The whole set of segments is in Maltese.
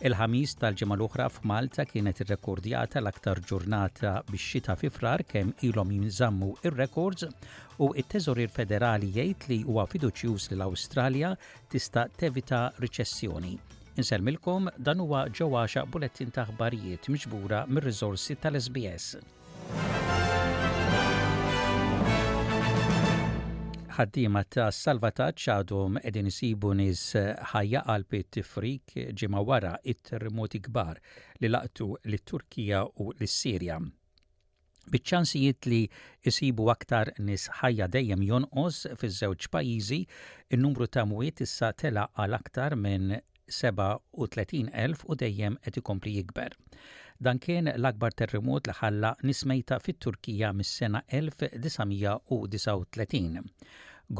Il-Ħamis tal-ġimgħa l-oħra f'Malta kienet irrekordjata l-aktar ġurnata bix-xita fi Frar kemm ilhom jinżammu ir-rekords u t-Teżorier Federali jgħid li huwa fiduċjuż li l-Awstralja tista' tevita riċessjoni. Insellmilkom dan huwa ġewwa għaxaq bulettin ta' aħbarijiet miġbura mir-riżorsi tal-SBS. ħaddiema ta' salvataġġ għadhom qegħdin isibu nies ħajja qalb it-tifrik ġimgħa wara it-terremoti kbar li laqtu lit-Turkija u lis-Sirja. Biċ-ċansijiet li jsibu aktar nies ħajja dejjem jonqos fiż-żewġ pajjiżi, in-numru ta' mwiet issa tela' għal aktar minn 37,000 u dejjem qed ikompli jikber. Dan kien l-akbar terremot li ħalla nies mejta fit-Turkija mis-sena 1939.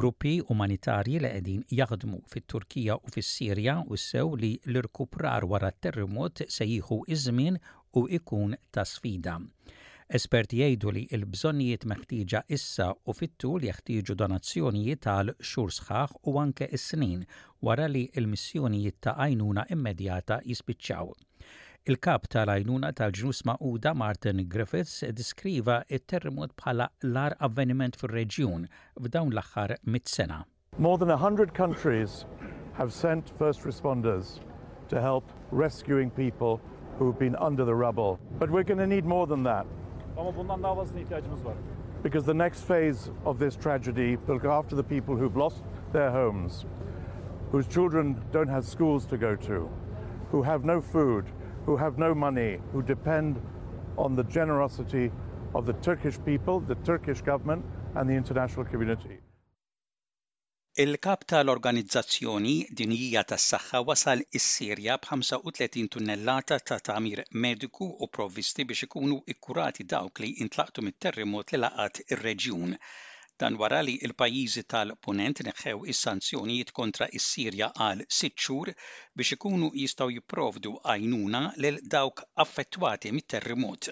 Gruppi umanitarji li qegħdin jaħdmu fit-Turkija u fis-Sirja wissew li l-irkuprar wara t-terremot se jieħu ż-żmien u jkun ta' sfida. Esperti jgħidu li l-bżonnijiet meħtieġa issa u fit-tul jeħtieġu donazzjonijiet għal xhur sħaħ u anke snin wara li l-missjonijiet ta' għajnuna immedjata jispiċċaw. Il-Kap tal-Għajnuna tal-Ġnus Magħquda Martin Griffiths deskriva t-terremot bħala l-agħar avveniment fir-reġjun f'dawn l-aħħar mitt sena. More than 100 countries have sent first responders to help rescuing people who've been under the rubble. But we're going to need more than that. Because the next phase of this tragedy will go after the people who've lost their homes, whose children don't have schools to go to, who have no food, who have no money, who depend on the generosity of the Turkish people, the Turkish government and the international community. Il-Kap ta' l-Organizzazzjoni Dinjija tas-Saħħa wasal is-Sirja b'35 tunnellata ta' tagħmir mediku u provvisti biex ikunu kkurati dawk li intlaqtu mit-terrimot li laqat ir-reġjun. Dan wara li l-pajjiżi tal-Punent neħħew is-sanzjonijiet kontra s-Sirja għal sitt xhur biex ikunu jistgħu jipprovdu għajnuna lil dawk affettwati mit-terrimot.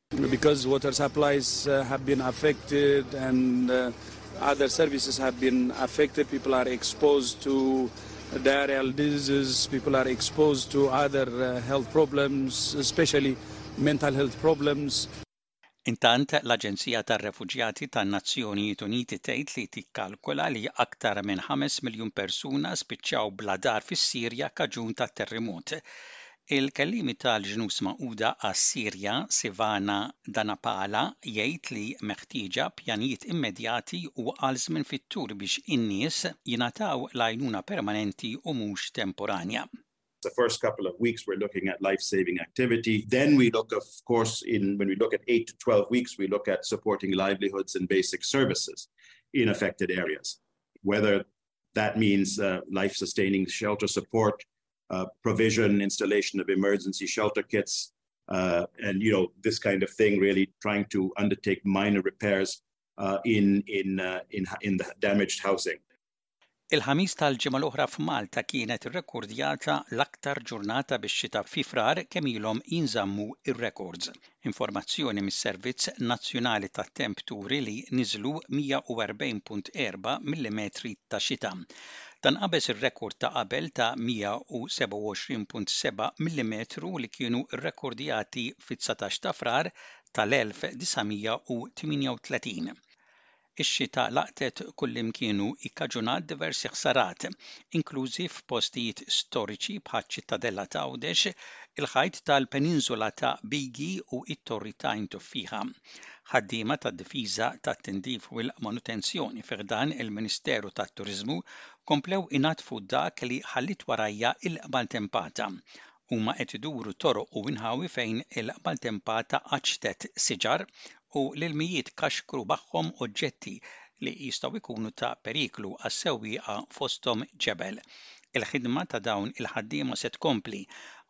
Because water supplies uh, have been affected and uh, other services have been affected, people are exposed to diarrheal diseases, people are exposed to other uh, health problems, especially mental health problems. Intant, l-Aġenzija tar-Refuġjati tan-Nazzjonijiet Uniti tgħid li tikkalkola li aktar minn 5 miljun persuna spiċċaw bla dar fis-Sirja kaġun tat-terremot. Il-kelliem tal-Ġnus Magħquda għas-Sirja, Sivana Dhanapala, jgħid li meħtieġa pjanijiet immedjati u għal żmien fit-tul biex in-nies jingħataw l-għajnuna permanenti u mhux temporanja. The first couple of weeks we're looking at life saving activity, then we look of course in when we look at eight to twelve weeks we look at supporting livelihoods and basic services in affected areas. Whether that means life sustaining shelter support, uh, provision, installation of emergency shelter kits, uh, and you know this kind of thing. Really trying to undertake minor repairs uh, in in uh, in in the damaged housing. Il-ħamis tal-ġimgħa l-oħra f'Malta kienet irrekordjata l-aktar ġurnata biex xita fi frar kemm ilhom jinżammu ir-rekords. Informazzjoni mis-Servizz Nazzjonali tat-Temp turi li niżlu 140.4 millimetri ta' xita. Dan qabeż ir-rekord ta' qabel ta' 127.7 millimetru li kienu rrekordjati fit-dsatax ta' Frar tal-1938. Ix-xita laqtet kullimkien u ikkaġunat diversi ħsarat, inklużi f'postijiet storiċi bħaċ-Ċittadella t'Għawdex, il-ħajt tal-peninsula ta' Bigi u t-Torri t'Għajn Tuffieħa. Ħaddiema tad-difiża, tat-tindif u l-manutenzjoni fi ħdan il-Ministeru tat-Turiżmu komplew inaddfu dak li ħalliet warajha l-maltempata Huma qed iduru toroq u inħawi fejn il-maltempata qaċċtet siġar u l-ilmijiet kaxkru magħhom oġġetti li jistgħu jkunu ta' periklu għas-sewwieqa fosthom ġebel. Il-ħidma ta' dawn il-ħaddiema se tkompli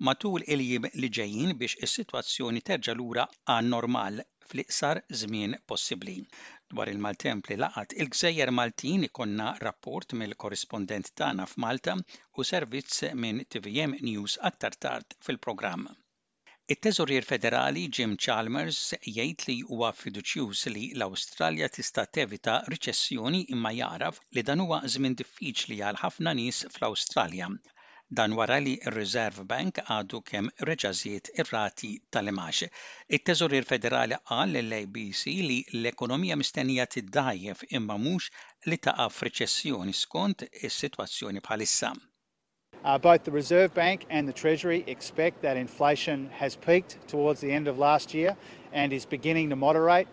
matul il-jiem li ġejjin biex is-sitwazzjoni terġa' lura għan-normal fl-iqsar żmien possibbli. Dwar il-maltemp li laqat il-gżejjer Maltin ikollna rapport mill-korrispondent tagħna f'Malta u servizz minn tvm News aktar tard fil-programm. It-Teżorier Federali Jim Chalmers jgħid li huwa fiduċjuż li l-Awstralja tista' tevita riċessjoni imma jagħraf li dan huwa żmien diffiċli għal ħafna nies fl-Awstralja Dan wara li r-Reserve Bank għadu kemm reġa' żied ir-rati tal-imgħax. It-Teżorier Federali qal lill-ABC li l-ekonomija mistennija tiddgħajjef imma mhux li taqa' f'riċessjoni skont is-sitwazzjoni bħalissa. Both the Reserve Bank and the Treasury expect that inflation has peaked towards the end of last year and is beginning to moderate,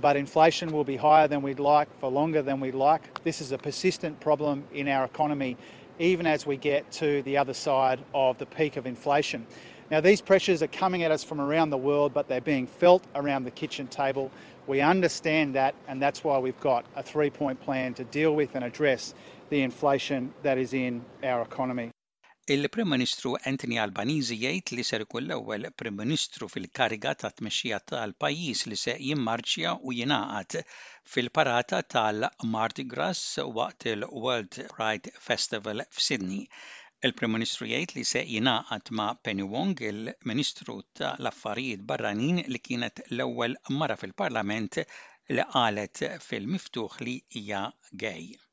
but inflation will be higher than we'd like for longer than we'd like. This is a persistent problem in our economy even as we get to the other side of the peak of inflation. Now, these pressures are coming at us from around the world, but they're being felt around the kitchen table. We understand that, and that's why we've got a three point plan to deal with and address the inflation that is in our economy. Il-Prim Ministru Anthony Albanizi jgħid li ser ikun l-ewwel Prim Ministru fil-kariga ta' tmexxija tal-pajjiż li se jimmarċja u jingħaqad fil-parata tal-Mardi Gras waqt il-World Pride Festival f'Sydney. Il-Prim Ministru jgħid li se jingħaqad ma' Penny Wong, il-Ministru ta' l-Affarijiet Barranin li kienet l-ewwel mara fil-Parlament li qalet fil-miftuħ li hija gay.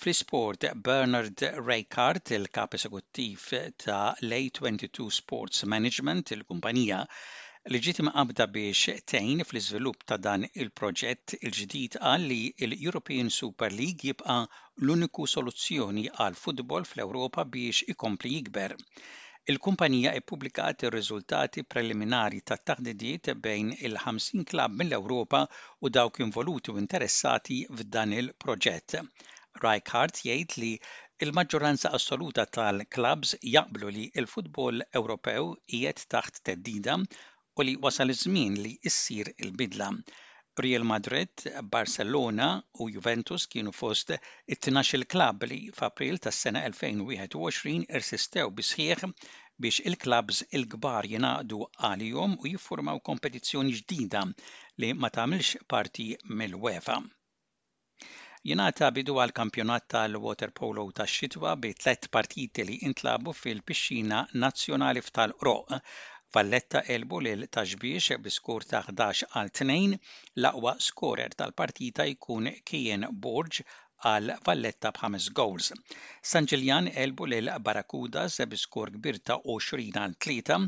Fl-isport, Bernard Reichardt, il-kap esekuttiv ta' l-A22 Sports Management, il-kumpanija li ġiet imqabbda biex tgħin fl-iżvilupp ta' dan il-proġett il-ġdid qal li l-European Super League jibqa' l-uniku soluzzjoni għall-futbol fl-Ewropa biex ikompli jikber. Il-kumpanija ippubblikat ir-riżultati preliminari tat-taħdidiet bejn il-50 klabb mill-Ewropa u dawk involuti u interessati f'dan il-proġett. Rijkaard jgħid li l-maġġoranza assoluta tal-klabbs jaqblu li l-futbol Ewropew qiegħed taħt theddida u li wasal iż-żmien li ssir il-bidla. Real Madrid, Barcelona u Juventus kienu fost it-tnax-il klabb li f'April tas-sena 2021 irsistew bis-sħiħ biex il-klabbs il-kbar jingħaqdu għalihom u jiffurmaw kompetizzjoni ġdida li ma tagħmilx parti mill-UEFA. Jingħata bidu għall-kampjonat tal-waterpolo tax-xitwa bi tliet partiti li intlagħbu fil-Pixxina Nazzjonali f'Tal Qroqq. Valletta għelbu lil Ta' Xbiex bi skur ta' 11 għal 2. L-aqwa skorer tal-partita jkun Kian Borg għal Valletta b'ħames gowls. San Ġiljan għelbu lil Barracudas bi skur kbir ta' 20 għal 3.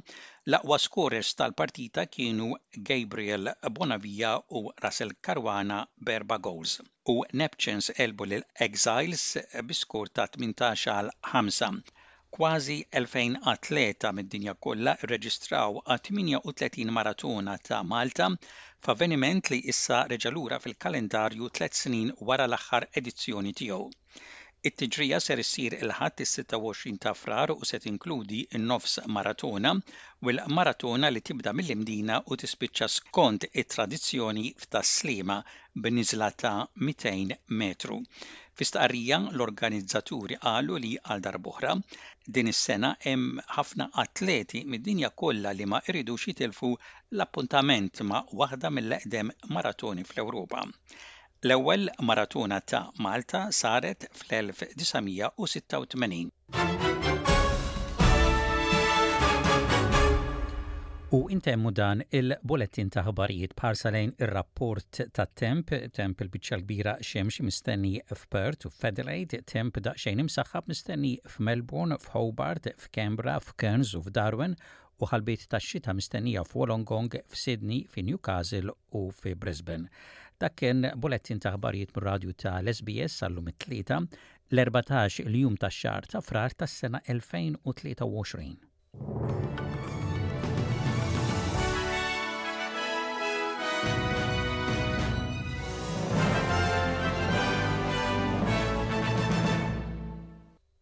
L-aqwa skorers tal-partita kienu Gabriel Bonavia u Russell Caruana b'erba' gowls u Neptunes għelbu lil Exiles bi skor ta' 18 għal ħamsa. Kważi 2,000 atleta mid-dinja kollha rreġistraw għat-38 Maratona ta' Malta f'avveniment li issa reġa' lura fil-kalendarju tliet snin wara l-aħħar edizzjoni tiegħu. It-tiġrija ser issir il-Ħadd is-26 ta' Frar u se tinkludi n-nofs maratona u l-maratona li tibda mill-Imdina u tispiċċa skont it-tradizzjoni f'Tas-Sliema b'niżla ta' 200 metru. Fi stqarrija l-organizzaturi qalu li għal darb'oħra din is-sena hemm ħafna atleti mid-dinja kollha li ma jridux jitilfu l-appuntament ma' waħda mill-eqdem maratoni fl-Ewropa. L-ewwel maratuna ta' Malta saret fl-1986. U intemmu dan il-bulettin ta' ħbarijiet b'ħarsa lejn ir-rapport tat-temp, temp il-biċċa l-kbira xemx mistenni f'Perth u f'Adelaide, temp daqsxejn imsaħħab mistenni f'Melbourne, f'Hobart, f'Canberra, f'Cairns u f'Darwin u ħalbiet tax-xita mistennija f'Wollongong, f'Sydney, fi Newcastle u fi Brisbane. Dak kien bulettin ta' aħbarijiet mir-radju ta' l-SBS għal lum it-Tlieta, l-14 il-jum tax-xahar ta' Frar tas-sena 2023.